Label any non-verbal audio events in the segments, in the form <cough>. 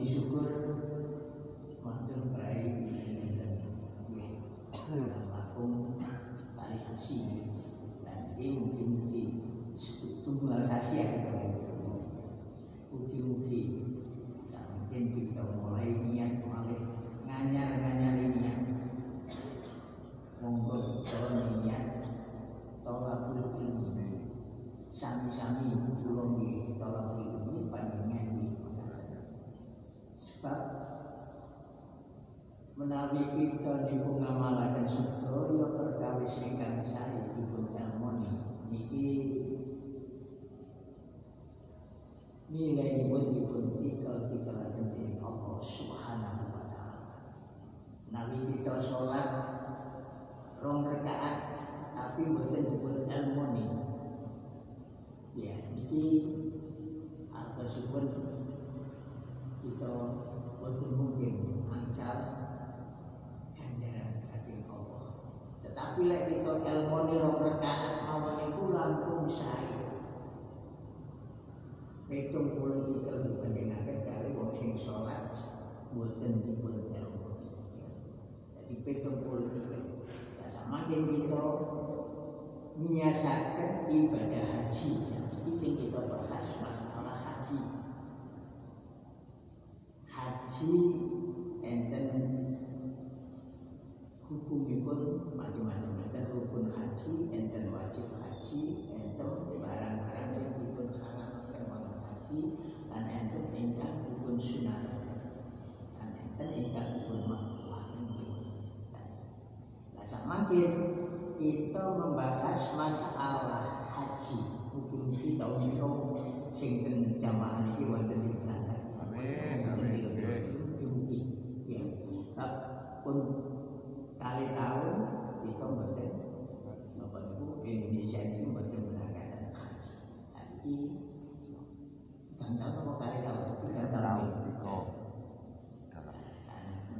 一首歌 macam-macam. Macam rukun haji enten wajib haji enten barang-barang yang dipun haramkan haji dan enten ingkang dipun sunat dan enten ingkang dipun makruh nah kita membahas masalah haji. Hukum kita untuk singkat jamaah ini wajib ing berangkat amin amin ya, pun kali tahun kita membaca Bapak Ibu Indonesia ini membaca berangkatan haji haji tentang apa kali tahu? Kita tarawih oh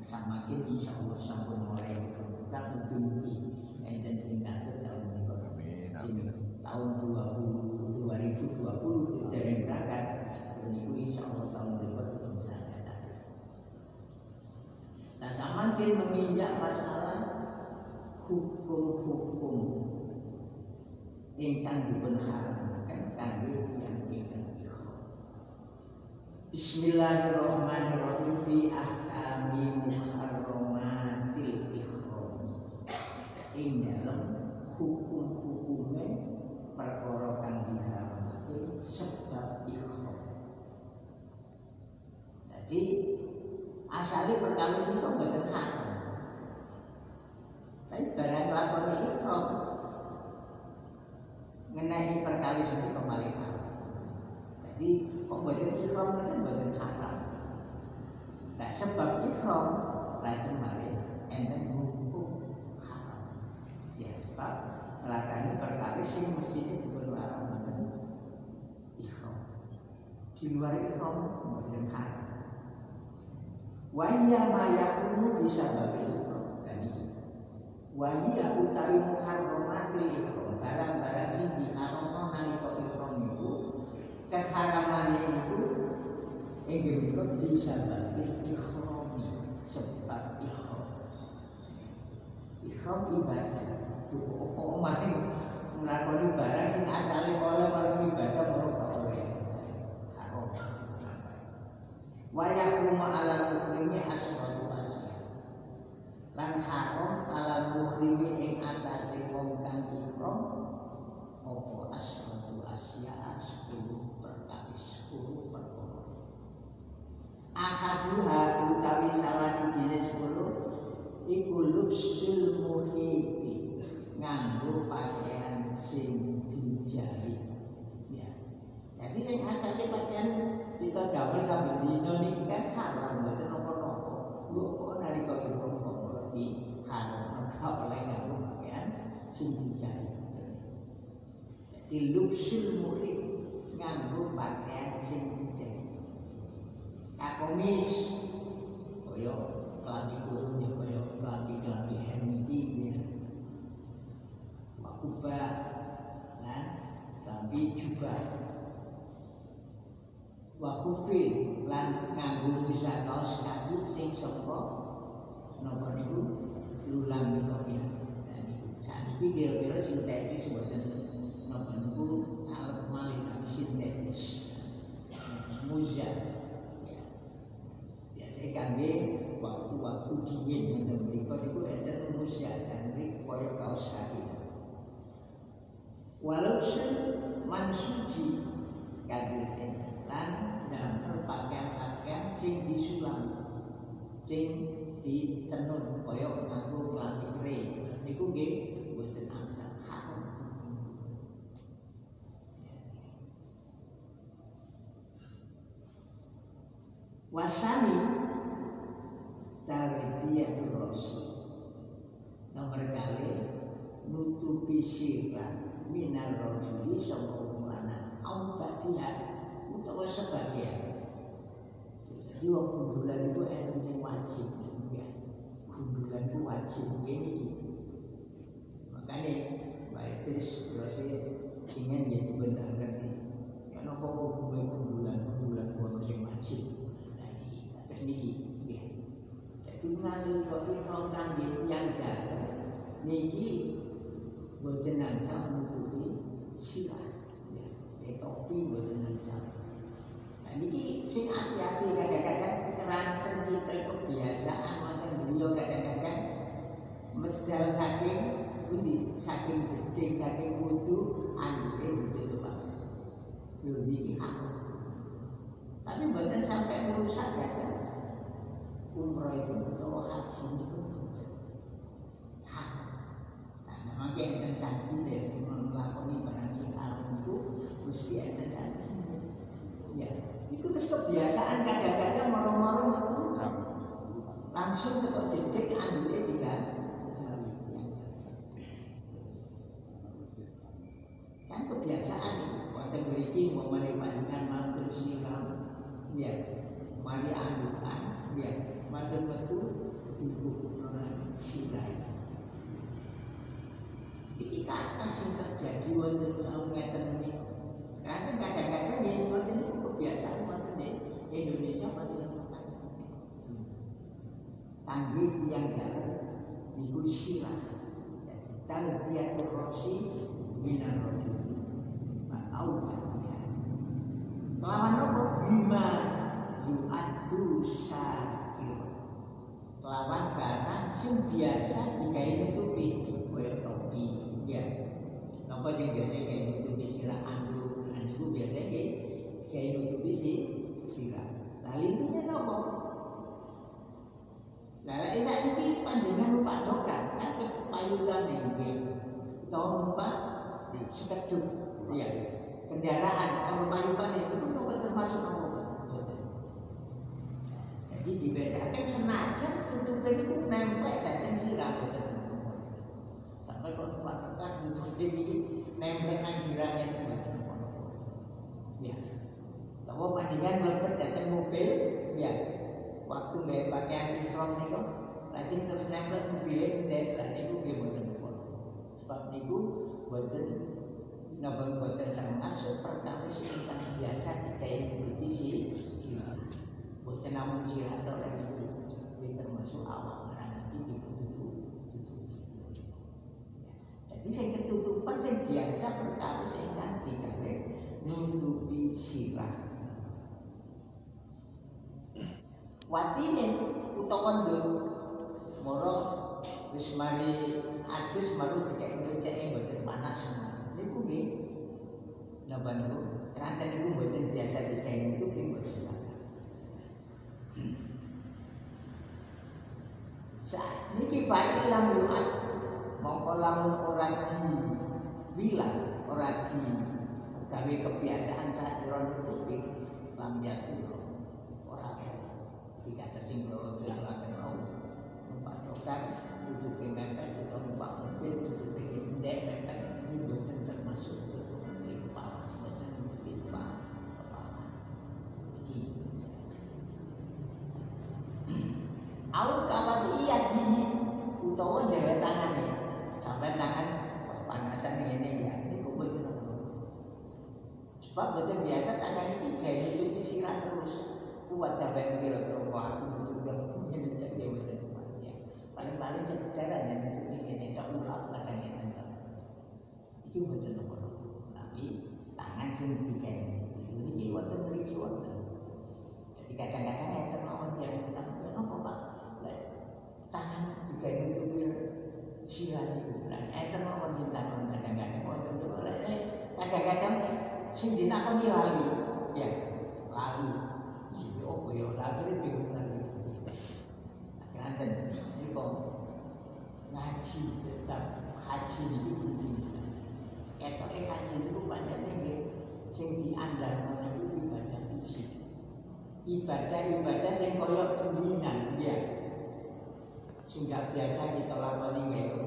sama kita insya Allah sampun mulai kita berjumpi enten sing katut tahun ini tahun 2020 dari berangkat. Meniku insya Allah tahun depan belum berangkat nah sama kita menginjak masalah hukum-hukum ingkang dipun haramaken kangge tiyang ingkang. Bismillahirrahmanirrahim fi ahkami muharramatil ihram. Ing dalem hukum-hukume perkara kang diharamake sebab ihram. Jadi asalnya perkawis itu mboten haram. Tapi barang lakoni ihram ngenai perkawis itu kembali haram. Jadi kok mboten ihram kan mboten haram. Nah ihram lajeng malih enten hukum. Ya sebab lakoni perkawis sing mestine dipun larang mboten ihram. Di luar ihram mboten haram. Wahia mayakunu bisa babil dan ini. Wahia utawi muharramatil ikhram barang-barang sing diharamno nalika ikhram niku keharamane niku inggih menika bisa babil ikhrami sebab ikhram. Ikhram ibadah. Apa maning nglakoni barang sing asale oleh marang ibadah merupa oleh haram. Wayahrumu ala muslimi asratu asya Lan haram ala muslimi ing atase wong kang ihram Apa asya sepuluh perkawis sepuluh perkara Ahaduha utawi salah sijine sepuluh Iku lubsul muhiti Nganggo pakaian sing dijahit Ya jadi yang asalnya pakaian kita jawab sampai dino ini kan haram, betul nopo-nopo. Lu kok nari kau itu kok berarti haram, kau oleh kamu pakaian sing dijahit. Jadi lupsul murid nganggo pakaian sing dijahit. Kakomis, koyo kelambi kurung ya koyo kelambi kelambi hemiti ya. Wakuba, kan kelambi jubah wa khufil lan nganggo bisa kaos kaki sing saka napa niku lulang niku ya dan niku saniki kira-kira sintetis mboten napa niku alat malih tapi sintetis muza ya biasa kangge waktu-waktu dingin yang mriku niku enten muza dan mriku kaya kaos kaki walau mansuji kadul lan damel pakaian-pakaian sing disulam sing ditenun kaya nganggo klambi kre niku nggih boten angsal haram wasani tawidiyah rosi nomor kali nutupi sirah minar rojuli sama umlana au utawa sebagian. Jadi wong kundulan itu enten sing wajib ya. Kundulan itu wajib ini gitu. Makanya baik terus terus ingin dia dibentar ngerti. Ya nopo kok gue kundulan kundulan gue sing wajib. Nah ini atas niki ya. Jadi nanti kok orang kan yang jalan niki boten nangsal nutupi sila ya. Topi boten nangsal Nah, ini sing hati-hati kadang-kadang keranten kita kebiasaan wonten beliau kadang-kadang medal saking pundi saking jejeng saking wudu anduke ditutup Lho niki aku. Tapi mboten sampai merusak umroh itu utawa haji itu hak. Nah, makanya enten sanksi dari melakoni barang sing haram itu mesti enten sanksi. Ya, itu terus kebiasaan kadang-kadang moro-moro metu langsung ke jedek andule tiga kan kebiasaan waktu beriki mau mari panjenengan mantul siram ya mari andukan ya mantul metu dibuku silai ini kata sing terjadi wonten ngeten ini karena kadang-kadang ya wonten kebiasaan wonten di Indonesia wonten kangge tiyang dalem niku sirah. Jadi tarbiyatul rosi minar rojul. Ma'au hatiha. Kelawan nopo bima yu'addu syakir. Kelawan barang sing biasa digawe nutupi kaya topi. Ya. Napa sing biasa digawe nutupi sirah anduk, anduk biasa digawe nutupi si sirah. Lalu intinya nopo? Lah lek saiki panjenengan numpak dokan kan kepayulan nggih. Utawa numpak sekejuk. Iya. Kendaraan kalau payulan itu itu termasuk apa? Jadi dibedakan senajan tutupnya itu nempel datang sirah boten. Sampai kalau numpak dokan tutup ini nempel anjurannya itu boten. Ya. Tahu panjenengan mlebet datang mobil, ya waktu nggak pakaian ihram niku lajeng terus nempel mobil ndek lah niku nggih mboten. Sebab niku mboten napa mboten termasuk perkawis ingkang biasa digawe nutupi si Mboten namung sila lek niku kuwi termasuk awak ngrang iki ditutup tutupi. Jadi sing ketutupan sing biasa perkawis ingkang digawe nutupi sila. watine utawa ndul moro wis mari adus maru dikek ndeceke mboten panas. Niku nggih. Napa niku kranten niku mboten biasa itu sing mboten Saat niki fa'i lam yu'ad. Mongko lamun ora di bilang ora di gawe kebiasaan saat ron nutupi lam jatuh tidak tersinggung untuk silakan mau numpak dokter tutupi mepet atau numpak mobil sebab betul biasa tangan ini kayak tutupi sirah terus. Kuat sampai kira kira aku betul ini cek dia betul ya paling paling sekedar yang itu ini tak ulap kadang yang tengah itu betul nomor tapi tangan sing tiga ini ini waktu beri waktu jadi kadang-kadang yang terlalu dia kita kenapa pak tangan tiga itu bir sila itu dan eh terlalu kita kadang-kadang waktu itu kadang-kadang sing ditakoni lali ya lali opo yo akhirnya bingung lagi Nanten ini kok ngaji tetap haji itu penting Etok eh haji itu banyak nih sing diandalkan itu ibadah fisik ibadah-ibadah sing koyok tulinan ya. Sehingga biasa kita lakoni nggak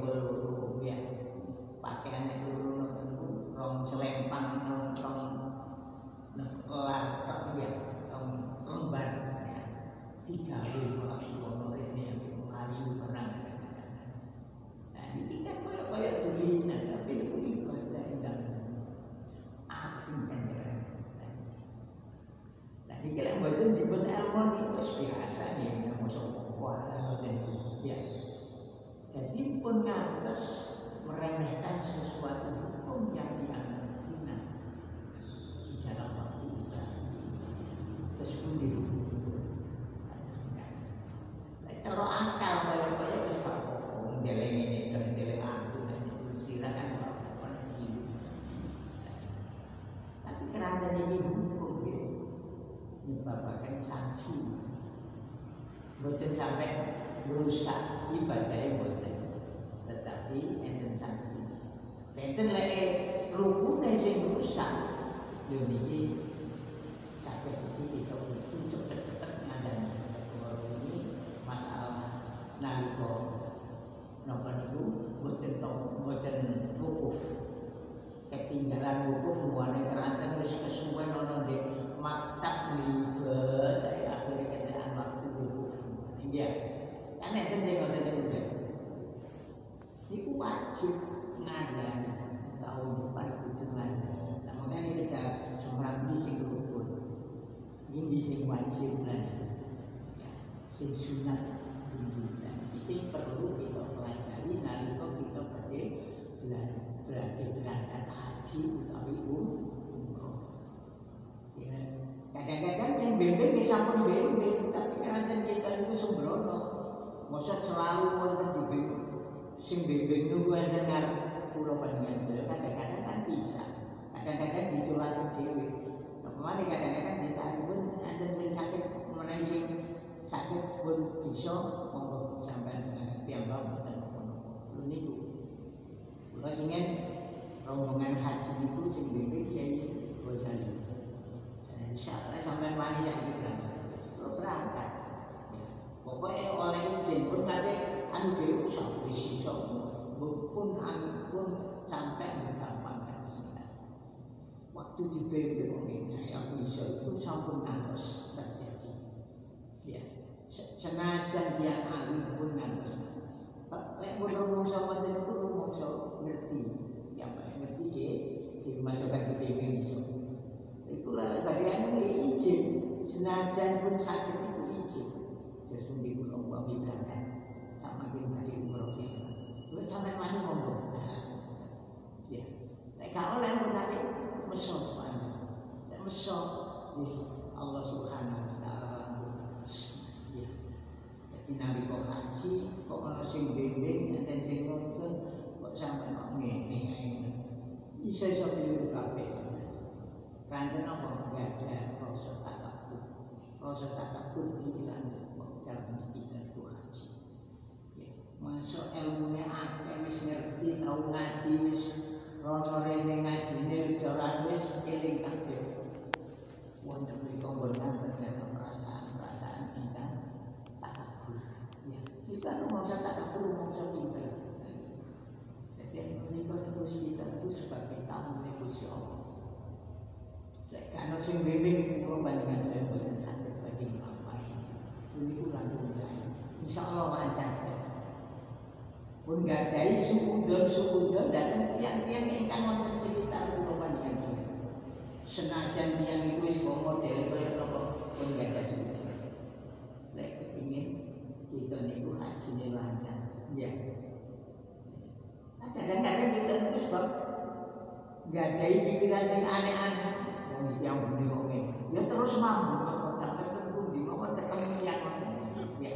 Kerana ini hukum ya menyebabkan sanksi. Boten sampai merusak ibadah boten. Tetapi enten sanksi. Enten lek rukune sing rusak yo niki sakit iki kita cepet-cepet ngandani. Kalau ini masalah nalika napa niku boten tau boten wukuf. Ketinggalan wukuf muane keranten wis kesuwen ana ndek maktab libet akhirnya ketekan waktu wukuf. Iya. Kan enten sing ngoten niku. Iku wajib ngandani tahun depan kudu ngandani. Nah, makanya kita semrabi sing rukun. Ini sing wajib ngandani. Sing sunat Alhamdulillah. Ini perlu kita pelajari nalika kita badhe berarti berangkat haji utawi umroh. Ya, kadang-kadang yang bimbing ya sampun bimbing, tapi kadang kita itu sembrono. Masa selalu wonten dibimbing. Sing bimbing niku enten ngarep kula panjenengan sedaya kadang-kadang kan bisa. Kadang-kadang ditulak dhewe. Ke mana kadang-kadang ditarik pun enten sing sakit menawi sing sakit pun bisa monggo sampean dengan. Lho niku. Singen rombongan haji niku sing bimbing Kiai Ghazali. Insyaallah sampean wani saiki berangkat. Kula berangkat. Ya. Pokoknya oleh izin pun kadang anu dhewe sak wis iso pun anu pun sampai gampang Waktu wong ini yang bisa itu sampun ngantos terjadi. Ya, senajan dia alim pun ngantos. Lek mun wonten niku rumangsa ngerti. Ya Pak ngerti dia dimasukkan ke bimbing iso. Itulah bagian ini izin. Senajan pun sakit itu izin. Terus mungkin kula umpami berangkat sama kita di umroh kita. Lu sampai mana ngomong? Ya, lek gak oleh pun nanti meso sepanjang. Lek meso, Allah Subhanahu Wa Taala Ya, jadi nabi kok haji, kok ono sing bimbing, enten sing ngoten, kok sampai kok ngene ae. Iso-iso keliru kabeh. Kanjeng apa? Gak ada rasa takabur. Rasa takabur diilang dalam kita itu haji. Masuk ilmunya akeh wis ngerti tau ngaji wis rono rene ngajine wis ora wis eling kabeh. Wonten mriko boten ternyata perasaan-perasaan kita takabur. Ya, kita mau usah takabur, mau usah pinter. Jadi mriko terus kita itu sebagai tamu Gusti Allah. Lek kana sing bimbing kula bandingan saya boten sakit badhe nglampahi. Ini ulang saya. Insya Allah lancar. Pun gadai sukudon sukudon datang tiang-tiang ingkang wonten cerita kula panjenengan sini. Senajan tiang itu wis model kaya napa pun gadai sukudon. Lek kepingin kita niku hajine lancar. Ya. Kadang-kadang kita niku sebab gadai pikiran sing aneh-aneh. Yang bener kok. Ya terus mampu sampai terpundi kok ketemu yang. Ya.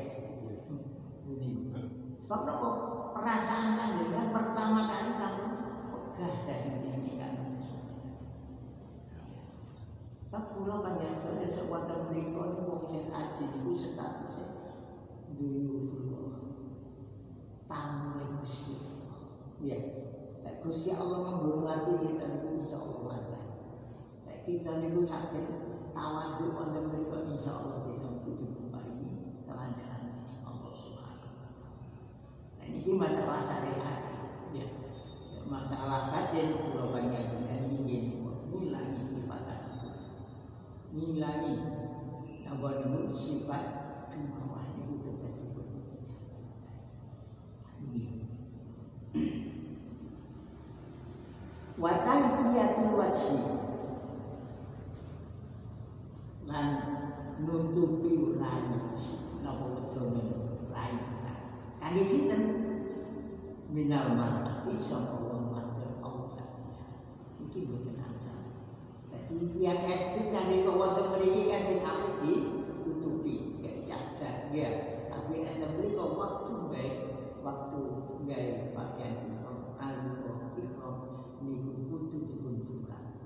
Sebab nopo perasaan panjenengan pertama kali sampai pegah dari nyanyikan Sebab kula panjenengan saya sewonten mriku niku wong sing haji niku statusnya duyufullah. Tamu Gusti. Ya. Nek Gusti Allah menghormati kita niku insyaallah wajar. Nek kita niku sakit tawadhu wonten mriku insyaallah bisa diparingi telanjaran Allah Subhanahu wa. Nah ini masalah syariat. Ya. Masalah batin kula panjenengan ingin ngilangi sifat apa niku sifat Wa ta'tiyatul wajhi. Lan nutupi rai napa utomo rai. Kangge sinten? Minal ma'ati sapa wong matur Allah. Iki boten ana. Dadi tiyang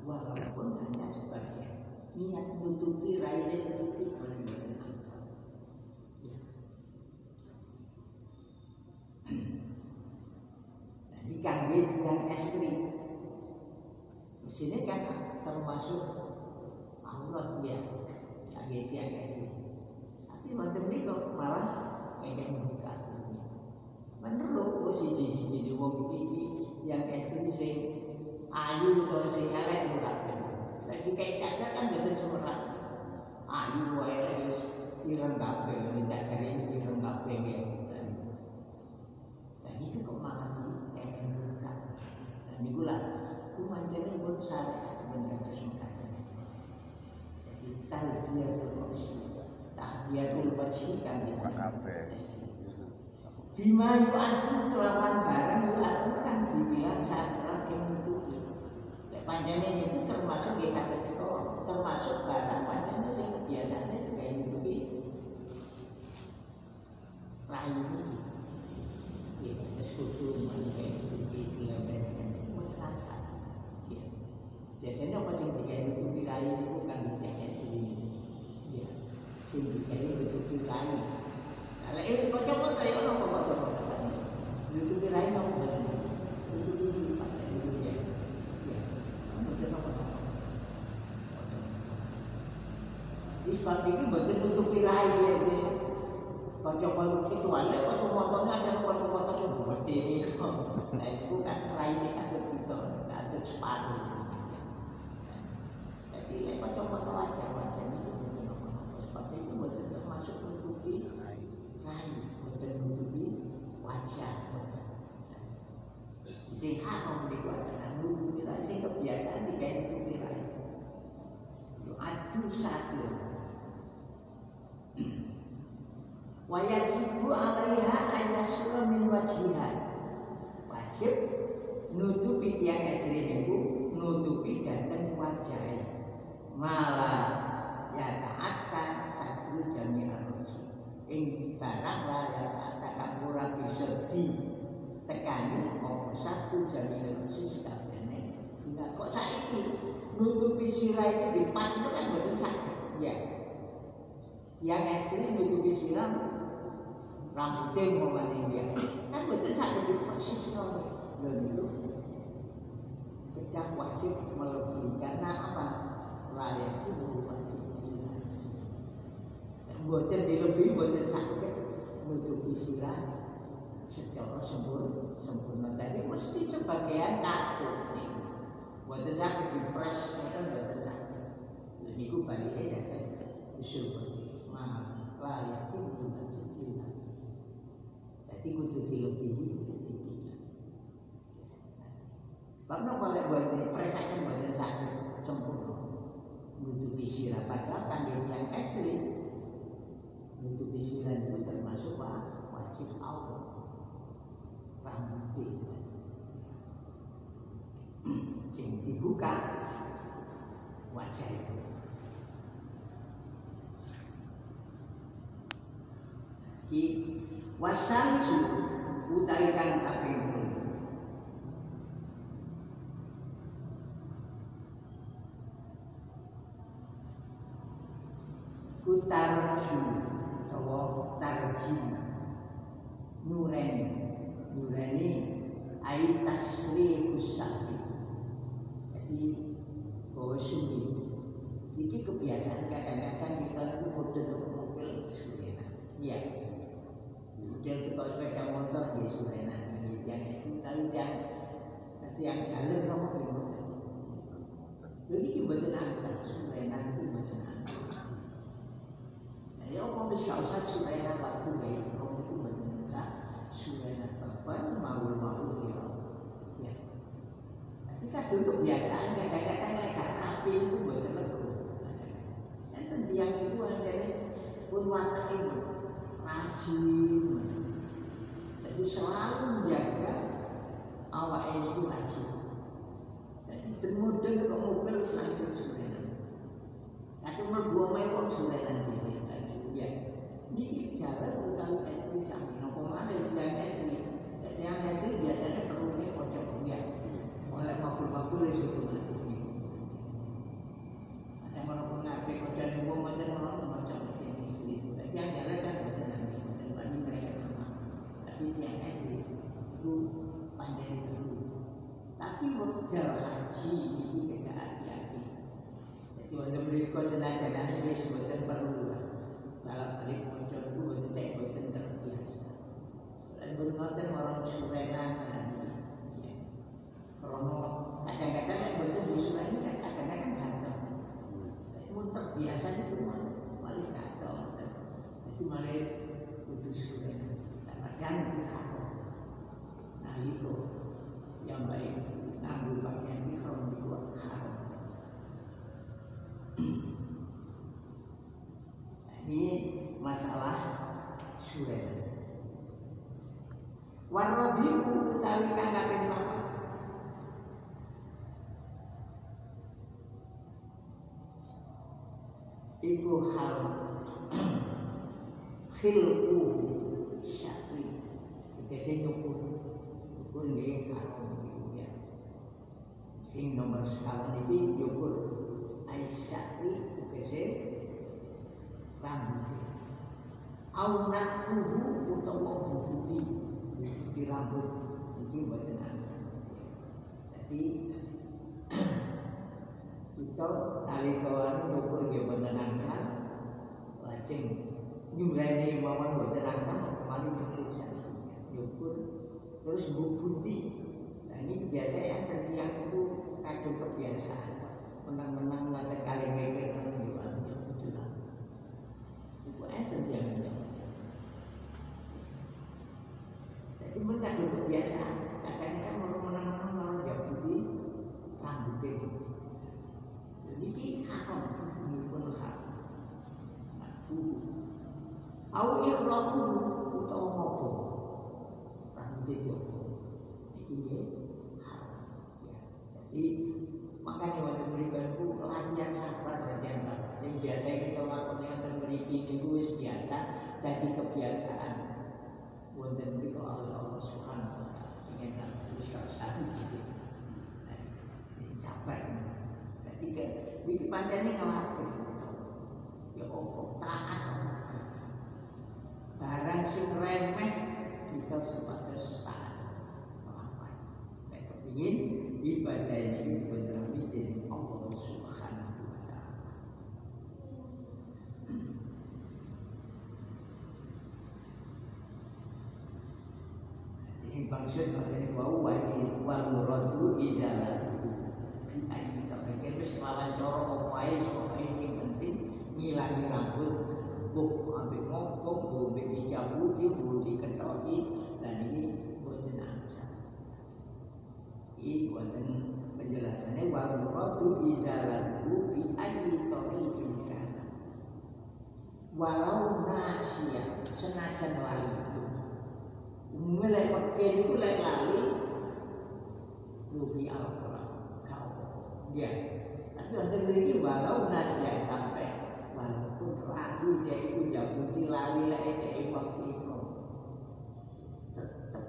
walaupun hanya sebagian niat nutupi raine sedikit boleh boten asal ya Jadi kangge tiang ekstrim. Di sini kan termasuk aurat ya, kangge tiang ekstrim. Tapi macam ini kok malah kayak membuka. Menurut siji siji di wong iki tiang ekstrim sing ayu atau sing elek buka Jadi kayak kadang kan betul semerah. Ayu wae wis ireng kabeh, nek dari ireng kabeh ya. Dan itu kok malah di kayak buka. Dan itu manjane pun syariat mengatur mengatakan. Jadi tahu dia terus tahiyatul bersih kan kita. Kabeh. Bima yu'adu kelawan barang yu'adu kan dibilang sadran yang nutupi. Panjangnya itu termasuk kata kita termasuk barang panjangnya sih kebiasaannya juga yang nutupi. Rayu ini. Ya terus kudu mana kayak nutupi dilebar dan itu terasa. Ya. Biasanya apa rayu itu kan kayak sini. Ya. Sing kayak nutupi rayu. Kalau ini kocok-kocok ya orang mau kocok-kocok tadi. Itu kirain kamu betul. Itu dulu pakai itu dia. Ya, kamu betul apa? Sebab ini betul untuk kirain ya ini. Kocok-kocok kecuali kocok motornya ada kocok-kocok seperti ini. Nah itu kan lainnya kan begitu, ada sepatu. Jadi ini kocok-kocok aja wajar itu betul. Sebab itu betul termasuk untuk kirain kain boten nutupi wajah boten. Sing haram di sing kebiasaan digawe nutupi lain. Yo adu satu. Wajibu alaiha ayasura min wajiha. Wajib nutupi tiang esri niku nutupi dateng wajah. Malah ya ta'asa satu jami'an ing barang raya katakan ora bisa di tekani apa satu jaminan khusus sekalian sehingga kok saiki nutupi sirah itu di pas itu kan betul sakit ya yang ekstrim nutupi sirah rambutnya mau dia. Kan betul sakit di persis dan itu kita wajib melebihi karena apa? Raya itu wajib. Boten dilebih boten sakit. Nutupi sirah secara sempurna sempurna. Tadi mesti sebagian katut nih. Boten sakit dipres boten boten sakit. Jadi ku baliknya datang usul mah layak itu jadi kudu dilebihi sedikit. Karena boleh buat dipres aja boten sakit sempurna. Nutupi sirah. Padahal dia yang ekstrim untuk pisiran itu termasuk wajib Allah. Rambut sing dibuka wajah itu wasalisu utai kang kaping kutarju utawa tarji nureni nureni ai tasrihus sakti jadi bahwa suwi ini kebiasaan kadang-kadang kita itu model mobil surena iya kita sepeda motor ya surena ini yang itu tapi yang yang jalan kamu gimana jadi kita angsa surena itu betul Ya apa bisa usah surena waktu gaya kamu itu benar surena apa mau mau ya. Ya. Kita duduk biasa kadang-kadang lekat api itu betul betul. Dan tiang itu ada pun watak itu rajin. Jadi selalu menjaga awak ini itu rajin. Jadi bermodal ke mobil langsung surena. Kata merbuah mewah surena di sini? Ya ini jalan utang estri sampai nopo mana di jalan estri jadi yang estri biasanya perlu nih pojok. Ya oleh mabul-mabul di situ nanti sini ada mana pun ngapain? Kocok nih mau macam mana macam ini istri jadi yang jalan kan macam nanti macam banding mereka sama tapi yang estri itu panjang dulu. Tapi modal haji itu kita hati-hati. Jadi beli kocok jalan dia sebetulnya perlu lah. Dalam tarik muncul itu cek betul terbiasa. Dan berkata orang surenan Romo kadang-kadang yang betul di surah ini kan kadang-kadang ganteng pun terbiasa itu malah ganteng jadi malah putus surenan kadang dikhawatir nah itu yang baik ngambil pakaian mikro dibuat haram ini masalah surena. Warabiu utawi kang kaping papat. Iku hal khilku syakri Tegese nyukur Niku ya. Sing nomor sekali iki nyukur Aisyakri tegese rambut. Au natfuhu utawa bubuti Bubuti rambut. Iki mboten angel Jadi <clears throat> kita nalika nyukur nggih mboten angel lajeng nyureni mawon mboten angel paling berkusan nyukur terus bubuti nah ini biasa yang tertiang itu kadung kebiasaan menang-menang ngaten kali mikir kan yo betul itu enten yang jadi men kadung kebiasaan kadang-kadang mau menang-menang mau jabuti rambut itu jadi ini haram pun haram makfuh au ikhramu utawa ngopo rambut itu iki nggih haram ya jadi makanya waktu berikan itu latihan sabar latihan sabar yang biasa kita lakukan yang terberiki itu wis biasa jadi kebiasaan wonten mriku oleh Allah Subhanahu wa taala ingin wis satu gitu sabar jadi ke iki pancene ngelatih ya opo taat barang sing remeh kita sebatas taat melakukan nek kepingin ibadah ini benar bikin Allah Subhanahu wa taala Jadi maksud makanya bahwa wajib wal muradu idalatuhu bi ayyi kapikir wis lawan cara apa ae sok ae sing penting ngilangi rambut buk ambek ngomong bu ambek dicabuti bu diketoki. Dan ini boten angsa ini boten penjelasannya wal muradu idalatuhu bi ayyi tariqin kana walau nasia senajan lali Lek pakai itu lek lali Lufi al-Quran Kau Ya Tapi untuk ini walau nasi yang sampai Walaupun ragu dia itu jabuti lali lek dia waktu itu Tetap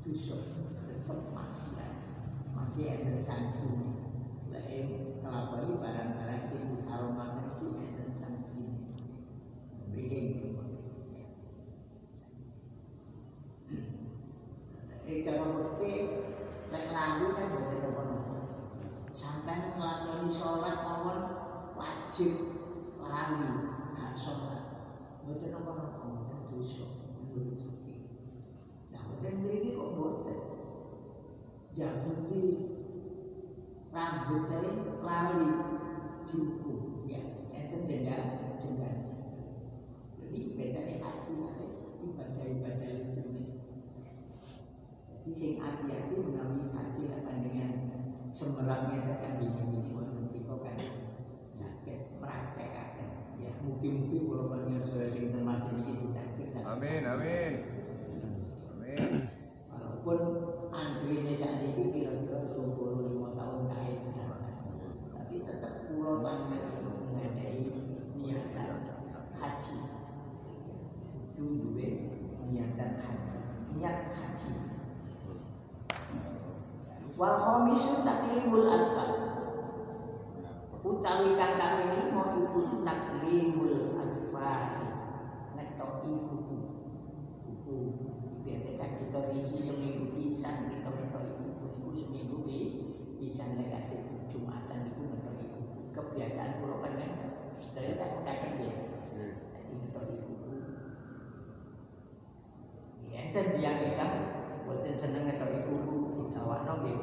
Tusuk Tetap maksiat Maka ada sanksi barang-barang sing diharumkan itu ada sanksi Eh kalau bukti lek lalu kan boten nopo-nopo. Sampai nglakoni sholat mawon wajib lali gak sholat. Boten nopo-nopo, boten dosa menurut fikih. Nah, boten mriki kok boten. Jabuti rambut dari lali dihukum ya enten denda denda jadi bedanya haji ibadah-ibadah itu nih jadi sing hati-hati menawi haji dengan semerapnya tekan bini-bini wonten piko kan sakit praktek ya mungkin-mungkin kalau panjenengan sing termasuk ini tidak Amin, amin. Amin. walaupun antrine saat ini kira-kira 25 tahun kait tapi tetap pulau banyak mengenai niatan haji itu dua niatan haji niat haji wal khamisu taklimul atfal utawi kang kaping lima iku taklimul atfal ngetoki kuku kuku biasa kan kita isi seminggu pisan kita ngetoki kuku itu seminggu pisan negatif. Jumatan itu ngetoki kuku kebiasaan kan kan setelah tak kakek dia jadi ngetoki kuku ya itu dia kita buatin seneng ngetoki kuku kita wakno dia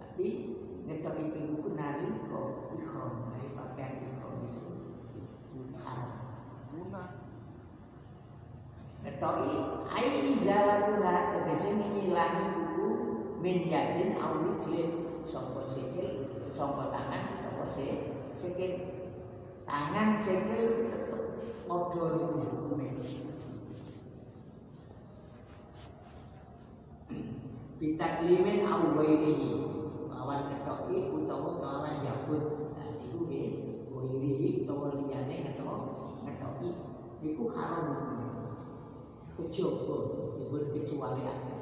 tapi ngetoki kuku nari kok ikhram. dari pakaian ikhram itu itu haram Ketoi ai izalatuha tegese ngilangi kuku min yadin awi jilid sapa sikil sapa tangan sapa sikil. Tangan sikil tetep padha niku hukume bitaklimin au ghairihi lawan ketoki utawa kelawan jabut nah iku nggih ghairihi utawa liyane ngetok ngetoki iku haram kejaba dipun kecualiaken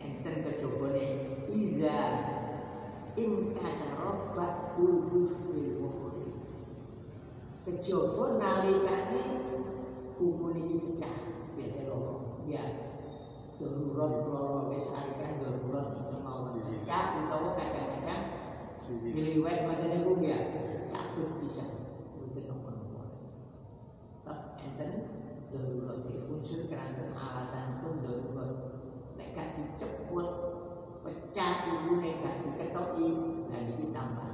enten kejabane iza in kasara ba'dul fil ukhri kejaba nalikane buku ini pecah biasa loro ya darurat loro wis arikan darurat mau pecah. Utawa kadang-kadang Miliwet ni pun ya cabut bisa untuk nomor-nomor. Tak enten darurat unsur kerana alasan pun darurat. Nek diceput pecah ibu nek diketoki dan ini tambah.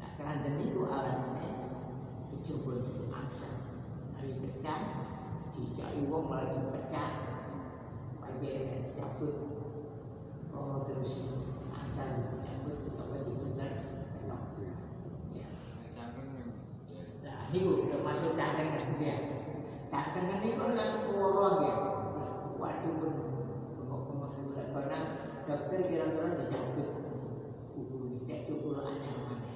Nah kerana itu alasannya dijemput angsa. Hari pecah dicari wong malah dipecah. Bagi yang dicabut Oh terus asal dicabut atau dibenar. Ya. Nah, ini termasuk cadangan ya. Cadangan ini kalau kan orang ya. Waduh pun bengok-bengok bulan karena dokter kira-kira dicabut buku cek cukup anyar mana.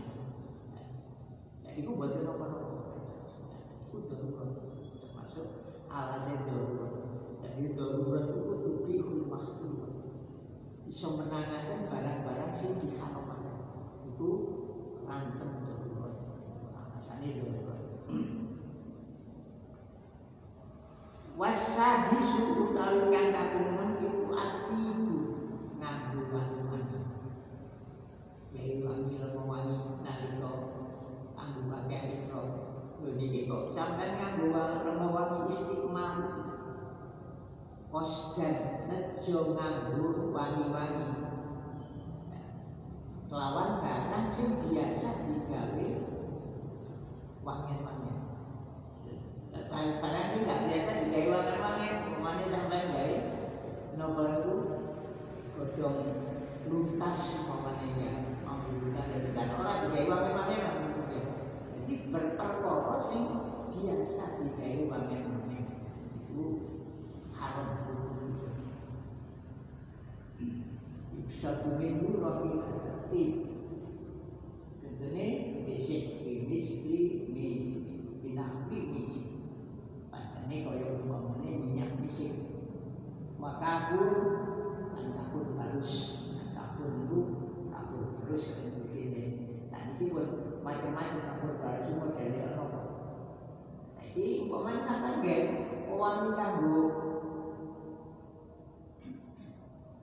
Jadi itu buat apa-apa. Itu darurat termasuk alasan darurat. Jadi darurat itu tubihul makhluk bisa menangakan barang-barang sing diharamkan itu rantem wasadisu utawi kang kagungan iku atibu nganggo wangi-wangi. Yaitu wangi lemo wangi nalika nganggo pakaian ikro lho niki kok sampean nganggo lemo wangi istiqmal? Kosdan nejo nganggo wangi-wangi. Kelawan barang sing biasa digawe wangi-wangi barang sing gak biasa digawe wangi-wangi umane sampean gawe nopo itu godhong luntas umpamane ya mambukan dari kan ora digawe wangi-wangi jadi berperkara sing biasa digawe wangi-wangi itu haram satu minggu lagi tertib tentunya bisik bimisli misli binahwi misli padahal kaya umpamanya minyak bisik. Makafur dan kafur halus kafur itu kafur terus begini saat ini. Pun macam-macam kafur halus semua dari apa. Jadi umpamanya sampai gen orang kanggo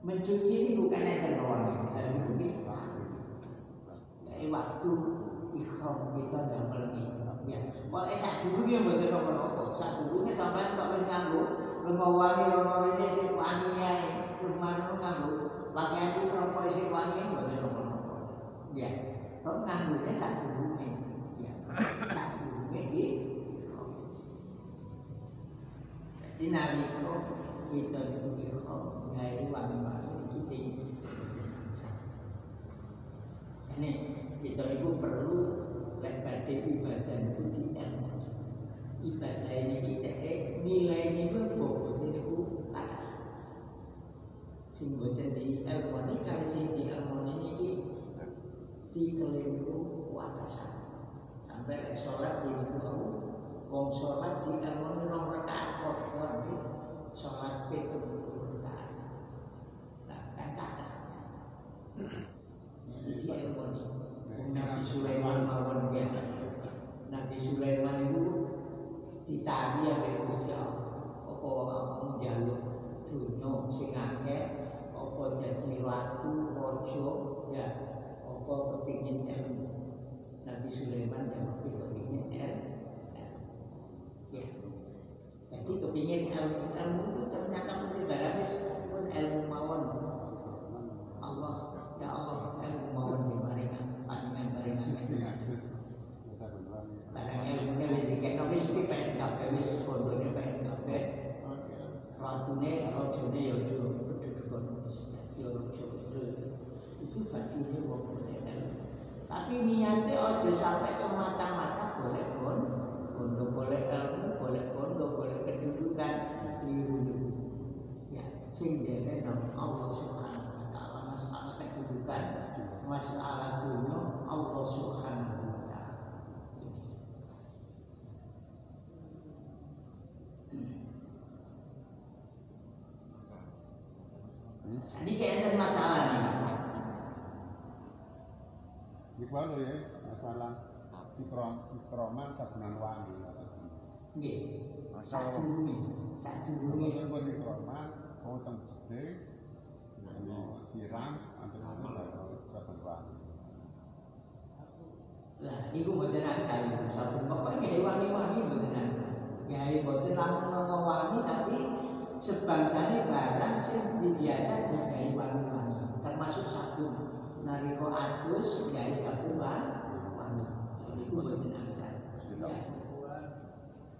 mencuci ini bukan ada bawahnya lalu mungkin waktu. Ikhram kita damel ikhram ya dia betul nopo nopo sak dulunya sampai tak boleh nganggo lengawangi lengawangi ini si wangi ya cuma nopo nganggo pakaian ikhram kau si wangi betul nopo nopo ya kalau nganggo sak dulunya ya sak dulunya di jadi nalika kita itu ikhram ngairu wangi-wangi itu sing. Ini kita itu perlu lebat ibadah itu di ilmu ibadah ini kita eh nilai ini berbobot ini sing boten di ilmu ini kali sing di ilmu ini di keliru wakasan. Sampai sholat di itu wong sholat di ini nomor rakaat kok. Sholat rakaat nah kan jadi Sulaiman mawon ya Nabi Sulaiman itu ditani ambek Gusti Allah apa njaluk dunya sing akeh apa dadi ratu raja ya apa kepingin ilmu Nabi Sulaiman yang kepingin ilmu ya. Jadi kepingin ilmu ilmu itu ternyata mesti barang pun ilmu mawon. Allah ya Allah ilmu mawon ngene ya ojo ojo dikon dadi itu badine tapi niatnya aja sampai semata-mata golek kon bondo golek ilmu golek bondo golek kedudukan niru ya sing dene Allah Subhanahu wa taala masalah kedudukan. Masalah dunia Allah Subhanahu Saniki enten masalah nih. Bawah ya, masalah ikrom, ikroman sabunan wangi. Nggih. Masalah Sadurunge, sadurunge Mungkin pun ikroman, kau teng gede, siram, antar sabunan wangi. Lah, iku mboten asal sabun pokoknya gawe wangi-wangi mboten asal. Gawe mboten langsung wangi tapi sebangsane barang sing biasa digawe wangi-wangi. Termasuk sabun. Nalika adus gawe sabun wangi. Iku mboten asal. Ya.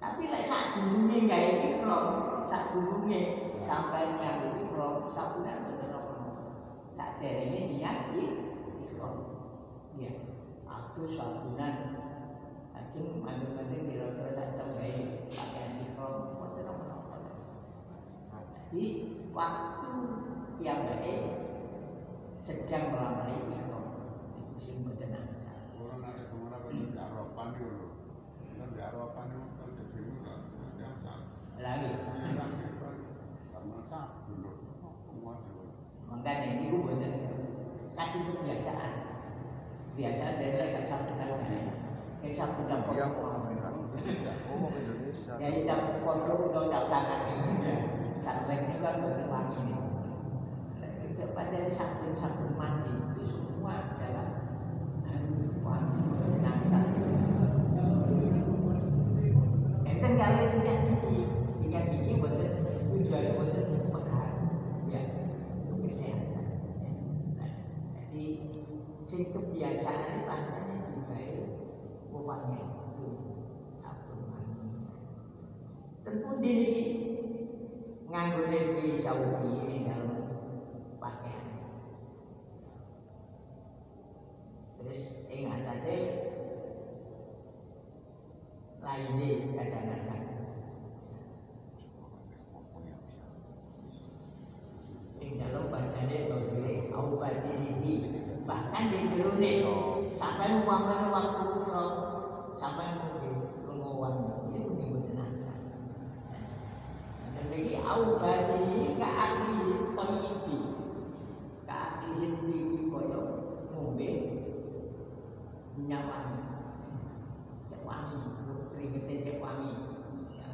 Tapi lek sadurunge gawe ikram, sadurunge sampai nyari ikram sabunan mboten apa-apa. Saderenge niat ikram. Iya. Aku sabunan Ajeng mandung-mandung kira-kira sak gawe pakaian ikram mboten apa-apa. Jadi waktu piyambake sedang melambai ikram. Iku sing mboten asal. Orang ada ke mana pun di Aropan dulu. Kan di Aropan itu kan di sini kan. Lagi. Itu loh. Semua dulu. Makanya ini gue buatan satu kebiasaan. Biasaan dari lagi sabtu kan Kayak sabtu dan Iya, orang Indonesia. Sabtu kontrol atau sabtu tangan Sabtu ini kan buatan wangi ini. Cepat dari sabtu mandi itu semua adalah wangi. Enten kali gigi, sikat gigi buatan tujuannya buatan pekar, ya kesehatan. Nah, jadi kebiasaan sabun mandi. Tentu dini nganggo levi saudi ing dalam pakaian. Terus ing atase lainnya kadang-kadang ing dalam badane dodire au badirihi bahkan di jerone sampai umpamane waktu ukra sampai mungkin lengowan itu ning mboten asal lagi au badirihi ka akli thayyibi ka koyo ngombe minyak wangi cek wangi keringetnya cek wangi. Ya.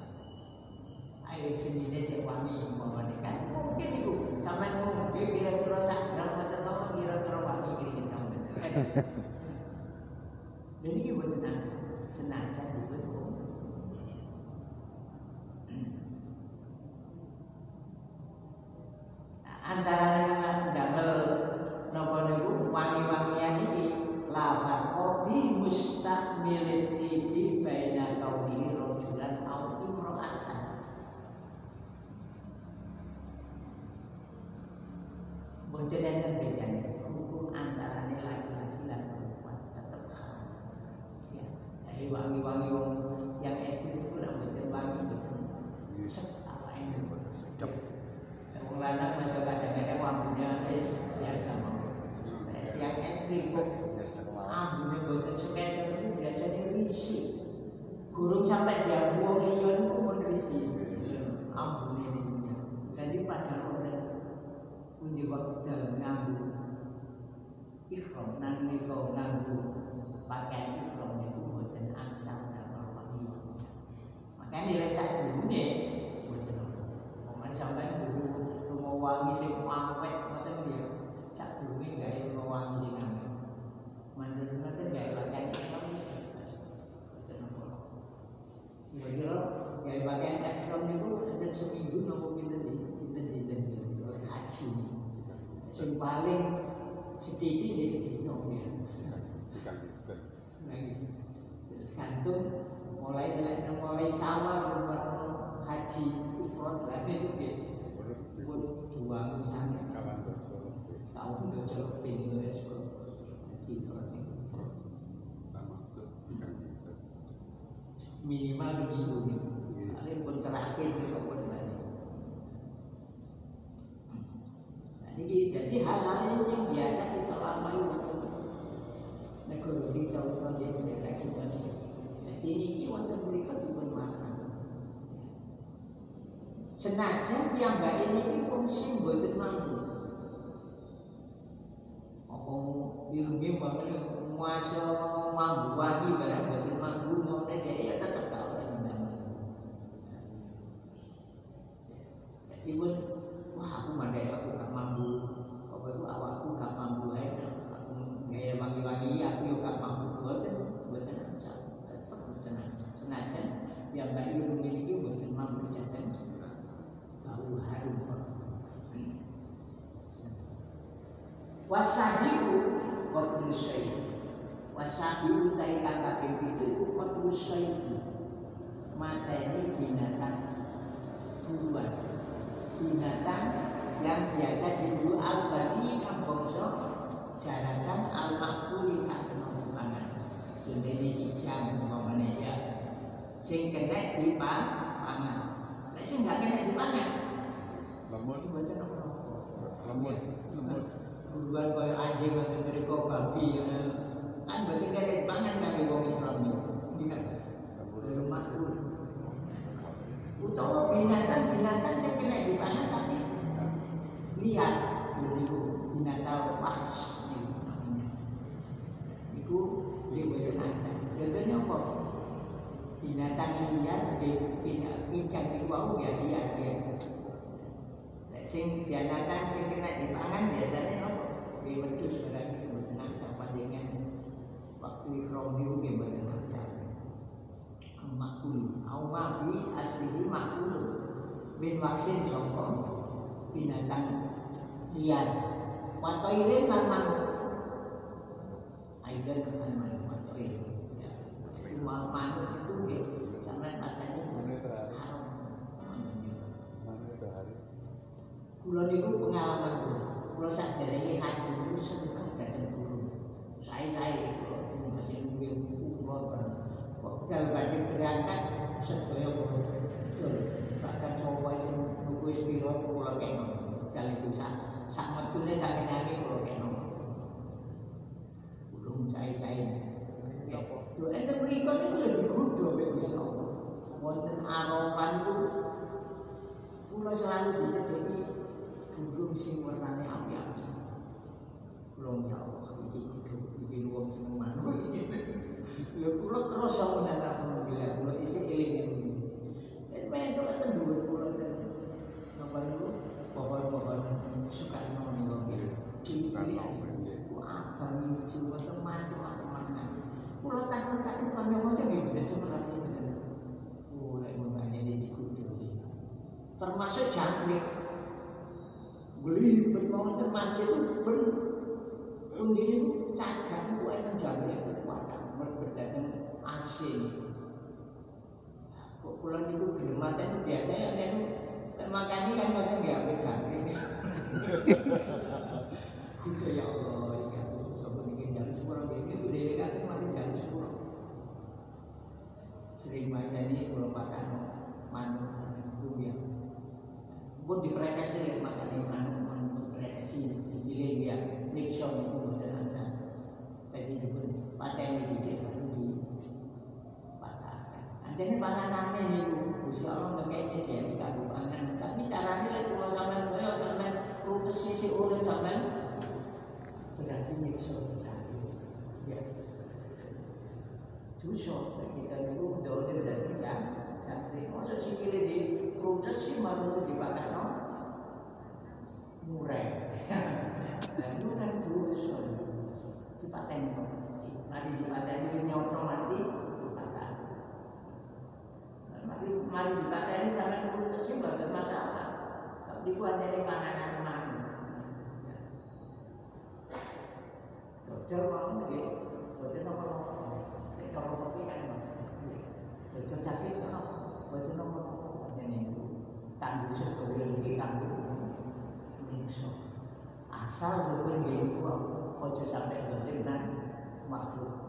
air senine cek wangi umpamane mungkin itu sampai ngombe kira-kira sak gram mawon kira-kira wangi keringet sampean dan ini buat tenang senajan dibuat ngombe Nah, antara dengan damel napa niku wangi-wangian iki la farqa fi mustakmilid tibi baina kaunihi rajulan aw imra'atan Boten enten bedane hukum antara laki-laki lan perempuan tetap haram. Ya, jadi wangi-wangi wong yang ekstrim itu nak boten wangi boten sep apa ini Sedap. Wong lanang masuk kadang-kadang rambutnya es biasa mau. Yang ekstrim kok Ya, sekolah. ambune boten sekedar itu biasanya risih. Gurung sampai diambu wong liya niku pun risih. Ambune niku. Jadi pada wonten pundi wekdal nganggo ihram nang nika nganggo pakaian ihram niku boten angsal damel wangi. Makanya nilai sadurunge boten apa. Pokoknya sampai kudu wangi sing ngoten ya. Sadurunge gawe lunga wangi sing awet. Mandul ngoten gawe pakaian ihram boten apa. Kira-kira gawe pakaian ihram niku enten seminggu napa pinten di pinten dinten haji. Sing paling sedikit di sedino ya. Lagi. Gantung mulai mulai mulai rumah haji lagi pun tahun itu celok pintu ya haji Sama minimal seminggu nih. Soalnya pun terakhir pun lagi jadi jadi hal-hal yang biasa nih jadi pun wah aku mandai aku gak mampu apa itu awakku gak mampu aja aku gaya wangi-wangi aku juga gak mampu buatan buatan tetap buatan senajan yang baik ilmu ini buatan mampu jangan bau harum wasahiku kotrus syait wasahiku dari kata itu itu kotrus syait mata ini binatang buruan binatang yang biasa diburu al-bari kang bangsa daratan al-makbuli kang pangan contohnya ijam umpamanya ya sing kena dipangan nek sing gak kena dipangan Lemut, itu mboten apa lemut, lemut. Bukan kaya anjing atau mereka babi ya. Kan berarti kan ada pangan kan di wong Islam ini. Ini kan belum makhluk. Utawa binatang-binatang yang kena dipangan tapi lihat itu binatang wahs itu namanya. Itu dia boleh aja. Contohnya apa? Binatang liar dia tidak pincang di bawah ya liar dia. Nek sing binatang sing kena dipangan biasanya nopo? Dia wedhus berarti mboten ada panjenengan waktu ikram niku nggih mboten ada. Makul, au mafi aslihi makul min waksin sangka binatang liar. Watoirin lan manuk. Kan manuk watoirin. Ya. Itu manuk itu nggih sampai katanya Mana sehari? haram. Mana? Kulo niku pengalaman kulo. Kulo sakderenge haji niku seneng dateng guru. Saya-saya kulo masih nunggu kulo bareng. Kok dal berangkat sedaya kulo. Betul. Bahkan coba sing buku wis piro kulo kena. Dal iku sak sak metune sak kenane kulo kena. Belum saya-saya. Lho ente mriko niku lho digodho mek Gusti Allah. Wonten Arafah niku kula selalu dicedheki burung sing warnane api-api. Kula ya Allah, iki kudu iki wong sing manuk iki. <laughs> Lho kula terus nang alhamdulillah kula isih eling iki. Nek men to kan dhuwur kula ten. Napa niku pohon-pohon Soekarno niku nggih. Cilik-cilik. Ku abang iki cuma teman-teman. Kula takut-takut kanca-kanca nggih mboten semerane. Oh, lek ngono iki kudu. Termasuk jangkrik beli bermau itu ber undi itu cagang kue tenjangnya kekuatan berdatang asing pulang itu gelematen biasanya kan kan makannya kan makan nggak apa jangkrik. <laughs> Ya Allah, ini aku sama ini dari semua orang ini udah ini kan makin dari semua sering main ini kalau makan manuk manuk ya pun diperkasi ya makanya manuk manuk diperkasi jadi dia Nixon itu betul ada tadi pun paten di sini di anjani panganannya ini Gusti Allah ngekeknya dia di kabu pangan. Tapi caranya lah kalau sampai saya sampai rute sisi urut sampai berarti Nixon ya. Dosa kita itu dole berarti kan santri masuk sikile di protes sih malu dipakai no murah <laughs> dan itu kan dosa dipaten mari dipaten ini nyoto mati mari mari dipaten sampai sih nggak masalah. Tapi dibuat dari panganan mana Jauh mau nih, jauh nomor kalau kopi kan? Sakit kan bocor nomor ini tangguh sesuatu lagi tangguh. Iso. asal dia itu ojo sampai dolim dan makhluk